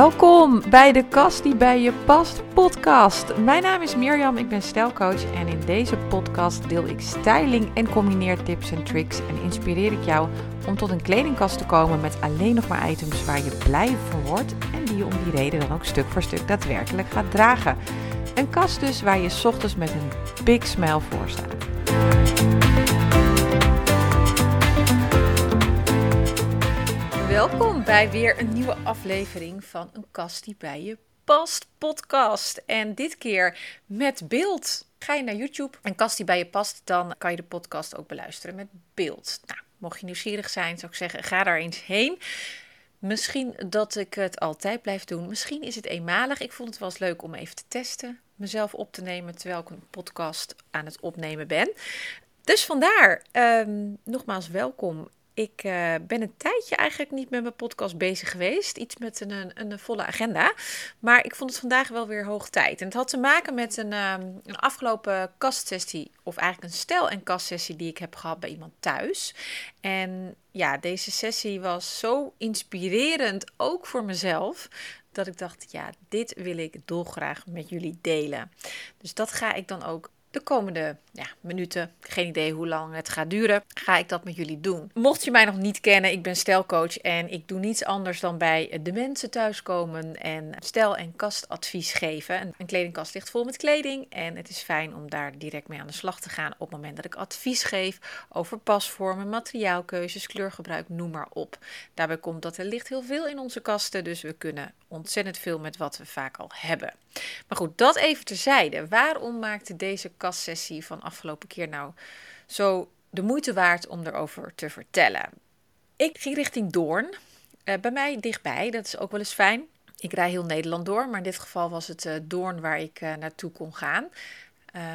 Welkom bij de Kast die bij je past podcast. Mijn naam is Mirjam, ik ben stijlcoach en in deze podcast deel ik styling en combineer tips en tricks en inspireer ik jou om tot een kledingkast te komen met alleen nog maar items waar je blij van wordt en die je om die reden dan ook stuk voor stuk daadwerkelijk gaat dragen. Een kast dus waar je ochtends met een big smile voor staat. Welkom bij weer een nieuwe aflevering van een kast die bij je past podcast. En dit keer met beeld. Ga je naar YouTube, een kast die bij je past, dan kan je de podcast ook beluisteren met beeld. Nou, mocht je nieuwsgierig zijn, zou ik zeggen, ga daar eens heen. Misschien dat ik het altijd blijf doen. Misschien is het eenmalig. Ik vond het wel eens leuk om even te testen. Mezelf op te nemen terwijl ik een podcast aan het opnemen ben. Dus vandaar, ehm, nogmaals welkom. Ik uh, ben een tijdje eigenlijk niet met mijn podcast bezig geweest. Iets met een, een, een, volle agenda. Maar ik vond het vandaag wel weer hoog tijd. En het had te maken met een, um, een afgelopen kastsessie. Of eigenlijk een stel- en kastsessie die ik heb gehad bij iemand thuis. En ja, deze sessie was zo inspirerend, ook voor mezelf. Dat ik dacht, ja, dit wil ik dolgraag met jullie delen. Dus dat ga ik dan ook de komende ja, minuten, geen idee hoe lang het gaat duren, ga ik dat met jullie doen. Mocht je mij nog niet kennen, ik ben stelcoach en ik doe niets anders dan bij de mensen thuiskomen en stel- en kastadvies geven. Een kledingkast ligt vol met kleding en het is fijn om daar direct mee aan de slag te gaan op het moment dat ik advies geef over pasvormen, materiaalkeuzes, kleurgebruik, noem maar op. Daarbij komt dat er ligt heel veel in onze kasten, dus we kunnen ontzettend veel met wat we vaak al hebben. Maar goed, dat even terzijde. Waarom maakte deze kastsessie van afgelopen keer nou zo de moeite waard om erover te vertellen? Ik ging richting Doorn. Uh, bij mij dichtbij, dat is ook wel eens fijn. Ik rij heel Nederland door, maar in dit geval was het uh, Doorn waar ik uh, naartoe kon gaan.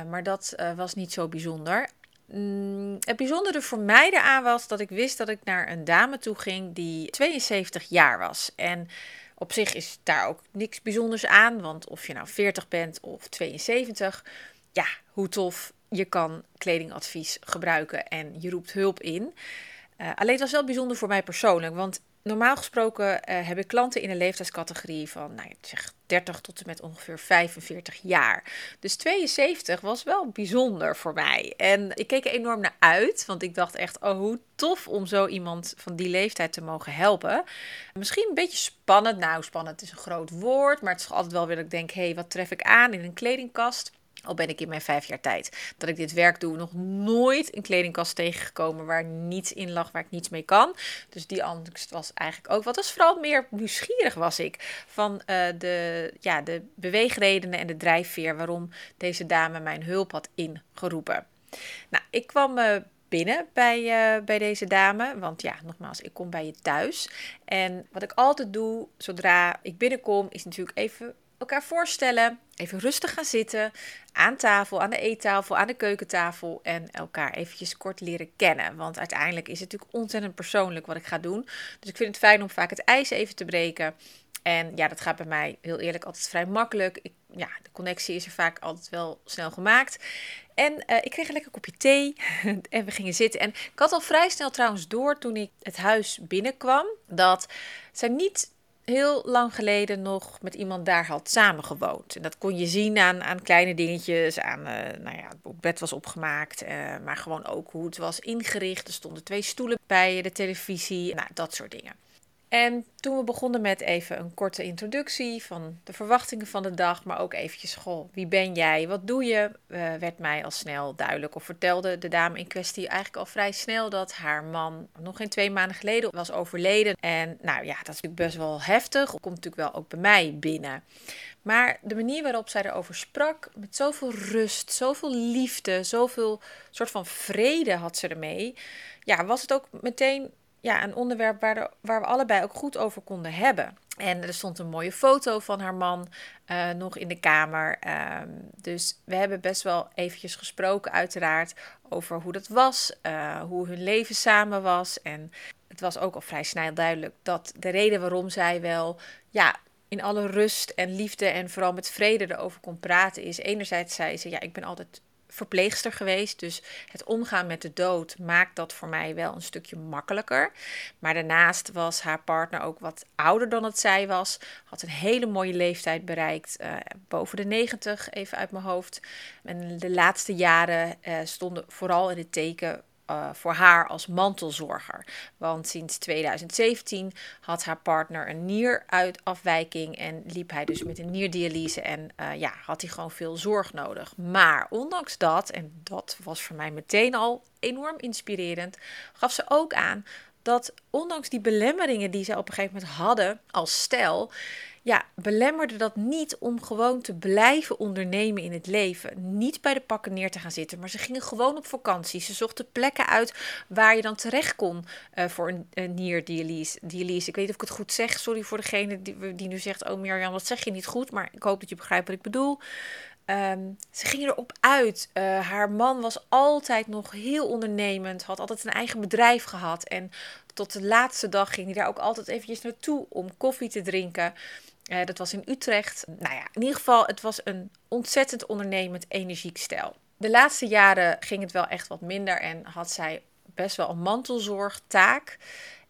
maar dat was niet zo bijzonder. Mm, het bijzondere voor mij eraan was dat ik wist dat ik naar een dame toe ging die 72 jaar was. En op zich is daar ook niks bijzonders aan, want of je nou 40 bent of 72, ja, hoe tof. Je kan kledingadvies gebruiken en je roept hulp in. Uh, alleen het was wel bijzonder voor mij persoonlijk, want normaal gesproken uh, heb ik klanten in een leeftijdscategorie van nou, zeg 30 tot en met ongeveer 45 jaar. Dus 72 was wel bijzonder voor mij. En ik keek er enorm naar uit, want ik dacht echt, oh hoe tof om zo iemand van die leeftijd te mogen helpen. Misschien een beetje spannend. Nou, spannend is een groot woord, maar het is altijd wel weer dat ik denk, hé, hey, wat tref ik aan in een kledingkast? Al ben ik in mijn vijf jaar tijd dat ik dit werk doe, nog nooit een kledingkast tegengekomen waar niets in lag, waar ik niets mee kan. Dus die angst was eigenlijk ook wat. Was vooral meer nieuwsgierig was ik van uh, de, ja, de beweegredenen en de drijfveer waarom deze dame mijn hulp had ingeroepen. Nou, ik kwam uh, binnen bij, uh, bij deze dame. Want ja, nogmaals, ik kom bij je thuis. En wat ik altijd doe zodra ik binnenkom, is natuurlijk even elkaar voorstellen. Even rustig gaan zitten. Aan tafel, aan de eettafel, aan de keukentafel. En elkaar eventjes kort leren kennen. Want uiteindelijk is het natuurlijk ontzettend persoonlijk wat ik ga doen. Dus ik vind het fijn om vaak het ijs even te breken. En ja, dat gaat bij mij heel eerlijk altijd vrij makkelijk. Ik, ja, de connectie is er vaak altijd wel snel gemaakt. En uh, ik kreeg een lekker kopje thee en we gingen zitten. En ik had al vrij snel trouwens door toen ik het huis binnenkwam dat zij niet heel lang geleden nog met iemand daar had samengewoond. En dat kon je zien aan, aan kleine dingetjes, aan uh, nou ja, het bed was opgemaakt, uh, maar gewoon ook hoe het was ingericht. Er stonden twee stoelen bij de televisie, nou, dat soort dingen. En toen we begonnen met even een korte introductie van de verwachtingen van de dag, maar ook eventjes, goh, wie ben jij, wat doe je, uh, werd mij al snel duidelijk. Of vertelde de dame in kwestie eigenlijk al vrij snel dat haar man nog geen twee maanden geleden was overleden. En nou ja, dat is natuurlijk best wel heftig, komt natuurlijk wel ook bij mij binnen. Maar de manier waarop zij erover sprak, met zoveel rust, zoveel liefde, zoveel soort van vrede had ze ermee, ja, was het ook meteen ja, een onderwerp waar, waar we allebei ook goed over konden hebben. En er stond een mooie foto van haar man uh, nog in de kamer. Um, dus we hebben best wel eventjes gesproken, uiteraard, over hoe dat was, uh, hoe hun leven samen was. En het was ook al vrij snel duidelijk dat de reden waarom zij wel, ja, in alle rust en liefde en vooral met vrede erover kon praten is. Enerzijds zei ze, ja, ik ben altijd verpleegster geweest. Dus het omgaan met de dood maakt dat voor mij wel een stukje makkelijker. Maar daarnaast was haar partner ook wat ouder dan het zij was. Had een hele mooie leeftijd bereikt. Uh, boven de 90, even uit mijn hoofd. En de laatste jaren uh, stonden vooral in het teken uh, voor haar als mantelzorger. Want sinds 2017 had haar partner een nieruitafwijking en liep hij dus met een nierdialyse en uh, ja, had hij gewoon veel zorg nodig. Maar ondanks dat, en dat was voor mij meteen al enorm inspirerend, gaf ze ook aan dat ondanks die belemmeringen die ze op een gegeven moment hadden als stel, ja, belemmerde dat niet om gewoon te blijven ondernemen in het leven. Niet bij de pakken neer te gaan zitten, maar ze gingen gewoon op vakantie. Ze zochten plekken uit waar je dan terecht kon uh, voor een, een nierdialyse. Dialyse. Ik weet niet of ik het goed zeg. Sorry voor degene die, die nu zegt: Oh Mirjam, dat zeg je niet goed. Maar ik hoop dat je begrijpt wat ik bedoel. Um, ze gingen erop uit. Uh, haar man was altijd nog heel ondernemend, had altijd een eigen bedrijf gehad. En tot de laatste dag ging hij daar ook altijd eventjes naartoe om koffie te drinken. Uh, dat was in Utrecht. Nou ja, in ieder geval, het was een ontzettend ondernemend, energiek stijl. De laatste jaren ging het wel echt wat minder en had zij best wel een mantelzorgtaak.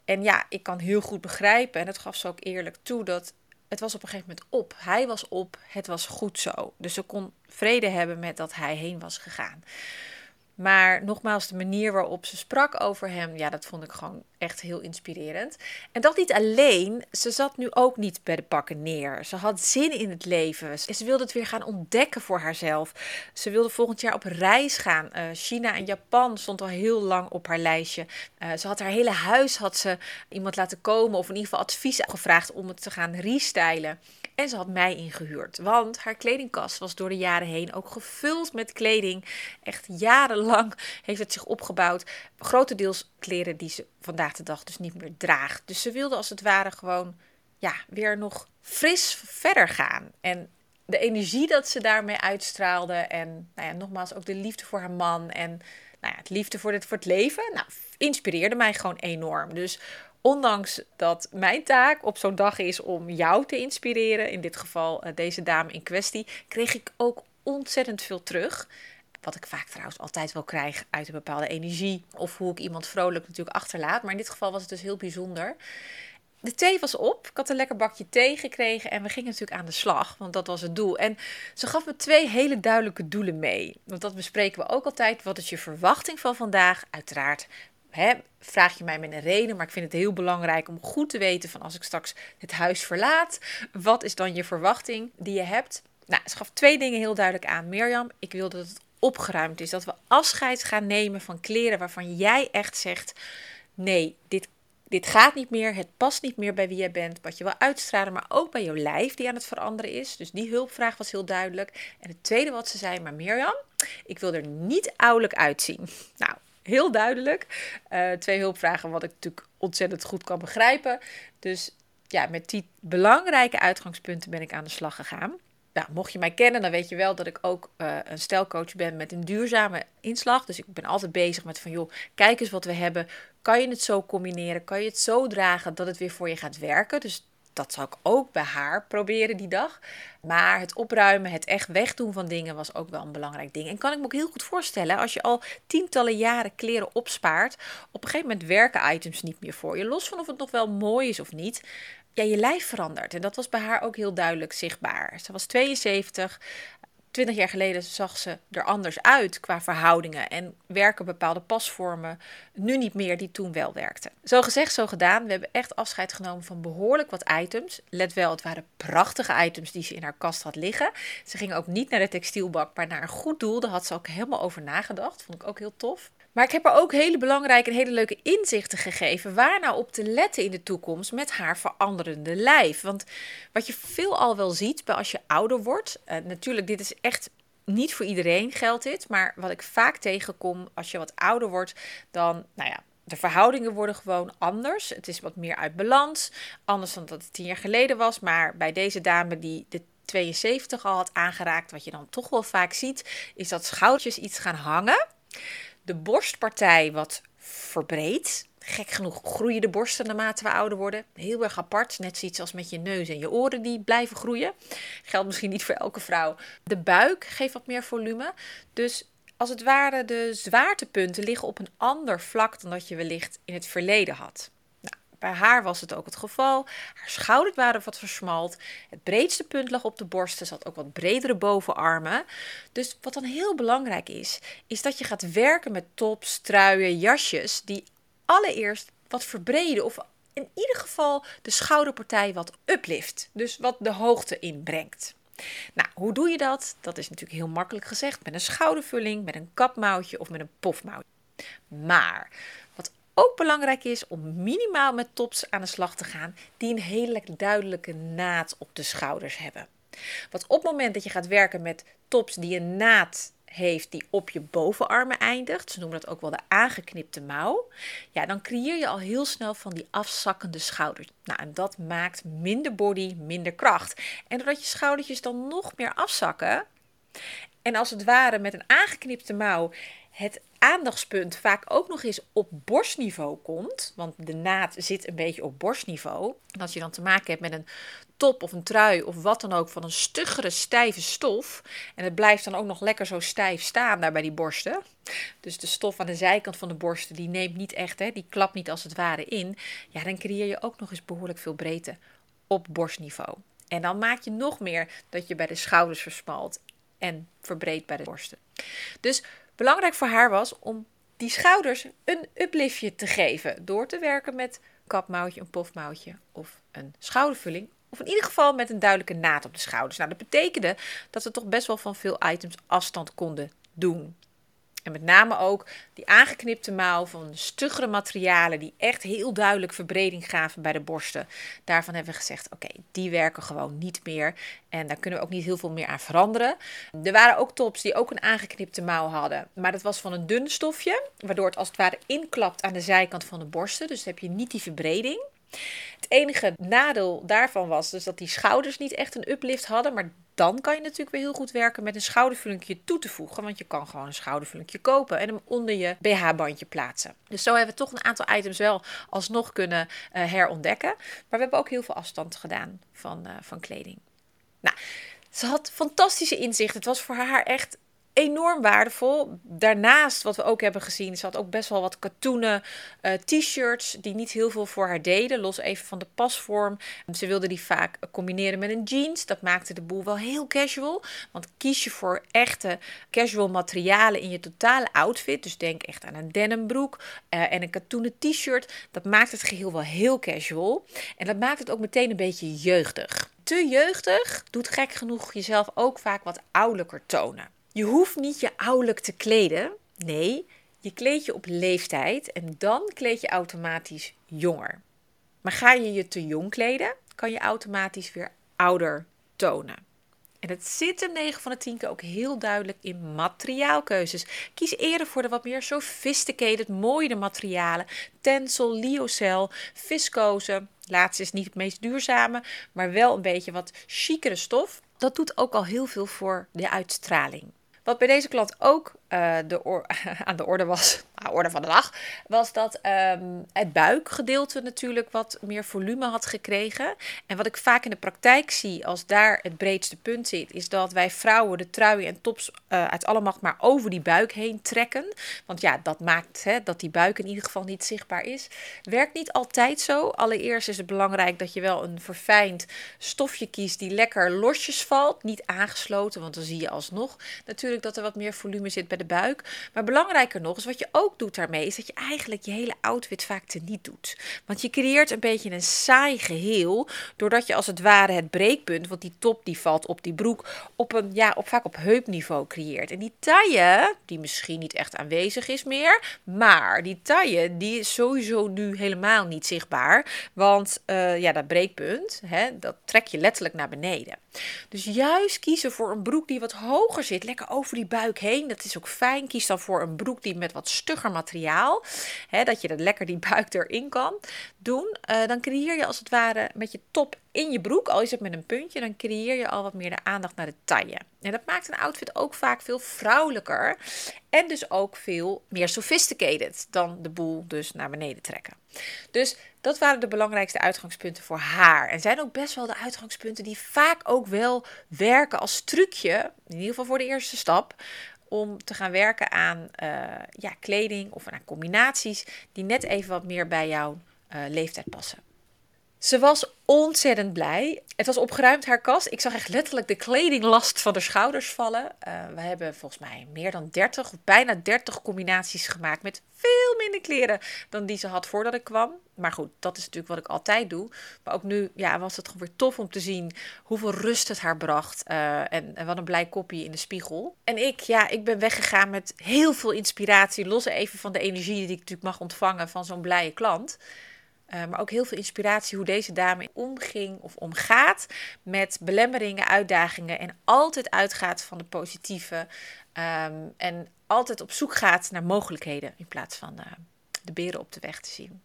En ja, ik kan heel goed begrijpen, en dat gaf ze ook eerlijk toe, dat het was op een gegeven moment op. Hij was op, het was goed zo. Dus ze kon vrede hebben met dat hij heen was gegaan. Maar nogmaals, de manier waarop ze sprak over hem, ja, dat vond ik gewoon echt heel inspirerend. En dat niet alleen, ze zat nu ook niet bij de pakken neer. Ze had zin in het leven. Ze wilde het weer gaan ontdekken voor haarzelf. Ze wilde volgend jaar op reis gaan. Uh, China en Japan stond al heel lang op haar lijstje. Uh, ze had haar hele huis had ze iemand laten komen of in ieder geval advies gevraagd om het te gaan restylen. En ze had mij ingehuurd, want haar kledingkast was door de jaren heen ook gevuld met kleding. Echt jarenlang heeft het zich opgebouwd. Grotendeels kleren die ze vandaag de dag dus niet meer draagt. Dus ze wilde als het ware gewoon ja, weer nog fris verder gaan. En de energie dat ze daarmee uitstraalde en nou ja, nogmaals ook de liefde voor haar man en nou ja, het liefde voor het, voor het leven, nou, inspireerde mij gewoon enorm. Dus ondanks dat mijn taak op zo'n dag is om jou te inspireren, in dit geval uh, deze dame in kwestie, kreeg ik ook ontzettend veel terug. Wat ik vaak trouwens altijd wel krijg uit een bepaalde energie. Of hoe ik iemand vrolijk natuurlijk achterlaat. Maar in dit geval was het dus heel bijzonder. De thee was op. Ik had een lekker bakje thee gekregen. En we gingen natuurlijk aan de slag. Want dat was het doel. En ze gaf me twee hele duidelijke doelen mee. Want dat bespreken we ook altijd. Wat is je verwachting van vandaag? Uiteraard Hè, vraag je mij met een reden, maar ik vind het heel belangrijk om goed te weten van als ik straks het huis verlaat, wat is dan je verwachting die je hebt? Nou, ze gaf twee dingen heel duidelijk aan. Mirjam, ik wil dat het opgeruimd is, dat we afscheid gaan nemen van kleren waarvan jij echt zegt, nee, dit dit gaat niet meer, het past niet meer bij wie jij bent, wat je wil uitstralen, maar ook bij jouw lijf die aan het veranderen is. Dus die hulpvraag was heel duidelijk. En het tweede wat ze zei, maar Mirjam, ik wil er niet ouderlijk uitzien. Nou, heel duidelijk. Uh, twee hulpvragen, wat ik natuurlijk ontzettend goed kan begrijpen. Dus ja, met die belangrijke uitgangspunten ben ik aan de slag gegaan. Nou, mocht je mij kennen, dan weet je wel dat ik ook uh, een stelcoach ben met een duurzame inslag. Dus ik ben altijd bezig met van, joh, kijk eens wat we hebben. Kan je het zo combineren? Kan je het zo dragen dat het weer voor je gaat werken? Dus dat zou ik ook bij haar proberen die dag. Maar het opruimen, het echt wegdoen van dingen was ook wel een belangrijk ding. En kan ik me ook heel goed voorstellen, als je al tientallen jaren kleren opspaart, op een gegeven moment werken items niet meer voor je. Los van of het nog wel mooi is of niet. Ja, je lijf verandert. En dat was bij haar ook heel duidelijk zichtbaar. Ze was 72, Twintig jaar geleden zag ze er anders uit qua verhoudingen en werken bepaalde pasvormen nu niet meer die toen wel werkten. Zo gezegd, zo gedaan. We hebben echt afscheid genomen van behoorlijk wat items. Let wel, het waren prachtige items die ze in haar kast had liggen. Ze ging ook niet naar de textielbak, maar naar een goed doel. Daar had ze ook helemaal over nagedacht. Vond ik ook heel tof. Maar ik heb er ook hele belangrijke en hele leuke inzichten gegeven waar nou op te letten in de toekomst met haar veranderende lijf. Want wat je veelal wel ziet bij als je ouder wordt, uh, natuurlijk, dit is echt niet voor iedereen geldt dit, maar wat ik vaak tegenkom als je wat ouder wordt, dan, nou ja, de verhoudingen worden gewoon anders. Het is wat meer uit balans, anders dan dat het tien jaar geleden was. Maar bij deze dame die de 72 al had aangeraakt, wat je dan toch wel vaak ziet, is dat schoudertjes iets gaan hangen de borstpartij wat verbreed. Gek genoeg groeien de borsten naarmate we ouder worden. Heel erg apart. Net zoiets als met je neus en je oren die blijven groeien. Geldt misschien niet voor elke vrouw. De buik geeft wat meer volume. Dus als het ware de zwaartepunten liggen op een ander vlak dan dat je wellicht in het verleden had. Bij haar was het ook het geval. Haar schouders waren wat versmalt. Het breedste punt lag op de borsten. Ze had ook wat bredere bovenarmen. Dus wat dan heel belangrijk is, is dat je gaat werken met tops, truien, jasjes die allereerst wat verbreden of in ieder geval de schouderpartij wat uplift. Dus wat de hoogte inbrengt. Nou, hoe doe je dat? Dat is natuurlijk heel makkelijk gezegd met een schoudervulling, met een kapmouwtje of met een pofmouwtje. Maar ook belangrijk is om minimaal met tops aan de slag te gaan die een hele duidelijke naad op de schouders hebben. Want op het moment dat je gaat werken met tops die een naad heeft die op je bovenarmen eindigt, ze noemen dat ook wel de aangeknipte mouw, ja, dan creëer je al heel snel van die afzakkende schouders. Nou, en dat maakt minder body, minder kracht. En doordat je schoudertjes dan nog meer afzakken, en als het ware met een aangeknipte mouw het aandachtspunt vaak ook nog eens op borstniveau komt, want de naad zit een beetje op borstniveau. En als je dan te maken hebt met een top of een trui of wat dan ook van een stuggere, stijve stof, en het blijft dan ook nog lekker zo stijf staan daar bij die borsten. Dus de stof aan de zijkant van de borsten, die neemt niet echt, hè, die klapt niet als het ware in. Ja, dan creëer je ook nog eens behoorlijk veel breedte op borstniveau. En dan maak je nog meer dat je bij de schouders versmalt en verbreedt bij de borsten. Dus belangrijk voor haar was om die schouders een upliftje te geven. Door te werken met kapmouwtje, een pofmouwtje of een schoudervulling. Of in ieder geval met een duidelijke naad op de schouders. Nou, dat betekende dat we toch best wel van veel items afstand konden doen. En met name ook die aangeknipte mouw van stuggere materialen die echt heel duidelijk verbreding gaven bij de borsten. Daarvan hebben we gezegd, oké, die werken gewoon niet meer. En daar kunnen we ook niet heel veel meer aan veranderen. Er waren ook tops die ook een aangeknipte mouw hadden. Maar dat was van een dun stofje, waardoor het als het ware inklapt aan de zijkant van de borsten. Dus heb je niet die verbreding. Het enige nadeel daarvan was dus dat die schouders niet echt een uplift hadden. Maar dan kan je natuurlijk weer heel goed werken met een schoudervullingje toe te voegen. Want je kan gewoon een schoudervullingje kopen en hem onder je BH-bandje plaatsen. Dus zo hebben we toch een aantal items wel alsnog kunnen uh, herontdekken. Maar we hebben ook heel veel afstand gedaan van, uh, van kleding. Nou, ze had fantastische inzicht. Het was voor haar echt enorm waardevol. Daarnaast, wat we ook hebben gezien, ze had ook best wel wat katoenen uh, t-shirts die niet heel veel voor haar deden. Los even van de pasvorm. Ze wilde die vaak combineren met een jeans. Dat maakte de boel wel heel casual. Want kies je voor echte casual materialen in je totale outfit. Dus denk echt aan een denimbroek uh, en een katoenen t-shirt. Dat maakt het geheel wel heel casual. En dat maakt het ook meteen een beetje jeugdig. Te jeugdig doet gek genoeg jezelf ook vaak wat ouderlijker tonen. Je hoeft niet je ouderlijk te kleden. Nee, je kleed je op leeftijd en dan kleed je automatisch jonger. Maar ga je je te jong kleden, kan je automatisch weer ouder tonen. En het zit er 9 van de 10 keer ook heel duidelijk in materiaalkeuzes. Kies eerder voor de wat meer sophisticated, mooie materialen. Tencel, lyocell, viscose. Laatste is niet het meest duurzame, maar wel een beetje wat chicere stof. Dat doet ook al heel veel voor de uitstraling. Wat bij deze klant ook uh, de aan de orde was, nou, orde van de dag, was dat um, het buikgedeelte natuurlijk wat meer volume had gekregen. En wat ik vaak in de praktijk zie als daar het breedste punt zit, is dat wij vrouwen de truien en tops uh, uit alle macht maar over die buik heen trekken. Want ja, dat maakt hè, dat die buik in ieder geval niet zichtbaar is. Werkt niet altijd zo. Allereerst is het belangrijk dat je wel een verfijnd stofje kiest die lekker losjes valt, niet aangesloten, want dan zie je alsnog natuurlijk dat er wat meer volume zit de buik. Maar belangrijker nog is wat je ook doet daarmee, is dat je eigenlijk je hele outfit vaak niet doet. Want je creëert een beetje een saai geheel, doordat je als het ware het breekpunt, want die top die valt op die broek, op een, ja, op, vaak op heupniveau creëert. En die taille, die misschien niet echt aanwezig is meer, maar die taille, die is sowieso nu helemaal niet zichtbaar. Want uh, ja, dat breekpunt, hè, dat trek je letterlijk naar beneden. Dus juist kiezen voor een broek die wat hoger zit, lekker over die buik heen. Dat is ook fijn. Kies dan voor een broek die met wat stugger materiaal, hè, dat je er lekker die buik erin kan doen. Uh, dan creëer je als het ware met je top in je broek, al is het met een puntje, dan creëer je al wat meer de aandacht naar de taille. En dat maakt een outfit ook vaak veel vrouwelijker en dus ook veel meer sophisticated dan de boel dus naar beneden trekken. Dus dat waren de belangrijkste uitgangspunten voor haar. En zijn ook best wel de uitgangspunten die vaak ook wel werken als trucje, in ieder geval voor de eerste stap, om te gaan werken aan uh, ja, kleding of aan combinaties die net even wat meer bij jouw uh, leeftijd passen. Ze was ontzettend blij. Het was opgeruimd haar kast. Ik zag echt letterlijk de kledinglast van de schouders vallen. Uh, we hebben volgens mij meer dan 30 of bijna 30 combinaties gemaakt met veel minder kleren dan die ze had voordat ik kwam. Maar goed, dat is natuurlijk wat ik altijd doe. Maar ook nu ja, was het gewoon weer tof om te zien hoeveel rust het haar bracht. Uh, en, wat een blij kopje in de spiegel. En ik, ja, ik ben weggegaan met heel veel inspiratie. Los even van de energie die ik natuurlijk mag ontvangen van zo'n blije klant. Uh, maar ook heel veel inspiratie hoe deze dame omging of omgaat met belemmeringen, uitdagingen en altijd uitgaat van de positieve. Um, en altijd op zoek gaat naar mogelijkheden in plaats van uh, de beren op de weg te zien.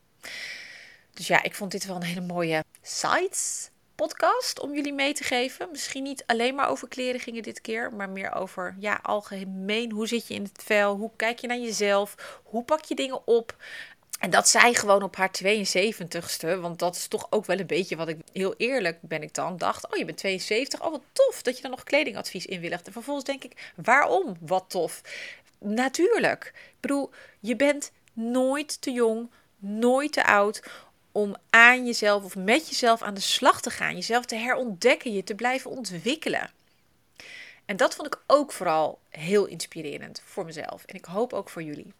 Dus ja, ik vond dit wel een hele mooie sites podcast om jullie mee te geven. Misschien niet alleen maar over kleren gingen dit keer, maar meer over ja, algemeen. Hoe zit je in het vel? Hoe kijk je naar jezelf? Hoe pak je dingen op? En dat zij gewoon op haar 72ste, want dat is toch ook wel een beetje wat ik, heel eerlijk ben ik dan, dacht, oh je bent 72, oh wat tof dat je dan nog kledingadvies inwilligt. En vervolgens denk ik, waarom? Wat tof. Natuurlijk. Ik bedoel, je bent nooit te jong, nooit te oud om aan jezelf of met jezelf aan de slag te gaan, jezelf te herontdekken, je te blijven ontwikkelen. En dat vond ik ook vooral heel inspirerend voor mezelf en ik hoop ook voor jullie.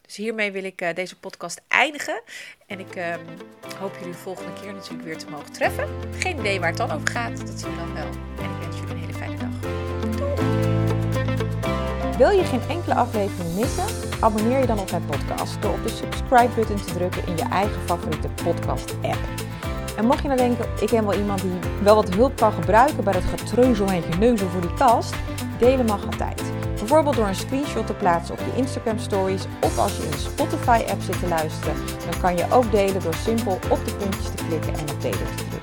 Dus hiermee wil ik uh, deze podcast eindigen. En ik uh, hoop jullie de volgende keer natuurlijk weer te mogen treffen. Geen idee waar het dan over gaat, dat zien we dan wel. En ik wens jullie een hele fijne dag. Wil je geen enkele aflevering missen? Abonneer je dan op mijn podcast door op de subscribe-button te drukken in je eigen favoriete podcast-app. En mocht je nou denken, ik ken wel iemand die wel wat hulp kan gebruiken bij dat getreuzel en geneuzel voor die kast, delen mag altijd. Bijvoorbeeld door een screenshot te plaatsen op je Instagram stories of als je in de Spotify app zit te luisteren, dan kan je ook delen door simpel op de puntjes te klikken en op delen te drukken.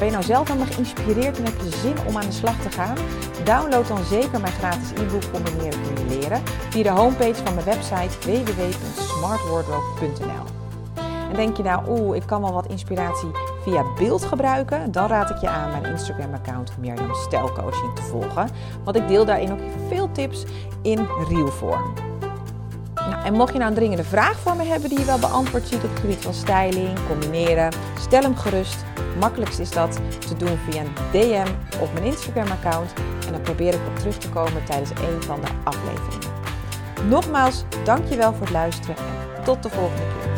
Ben je nou zelf helemaal geïnspireerd en heb je zin om aan de slag te gaan? Download dan zeker mijn gratis e-book Combineren kun je leren via de homepage van mijn website www.smartwardrobe.nl. En denk je nou, oeh, ik kan wel wat inspiratie via beeld gebruiken, dan raad ik je aan mijn Instagram-account Mirjam Stijlcoaching te volgen. Want ik deel daarin ook veel tips in reelvorm. En mocht je nou een dringende vraag voor me hebben die je wel beantwoord ziet op het gebied van styling, combineren, stel hem gerust. Makkelijkst is dat te doen via een DM op mijn Instagram-account. En dan probeer ik op terug te komen tijdens een van de afleveringen. Nogmaals, dankjewel voor het luisteren en tot de volgende keer.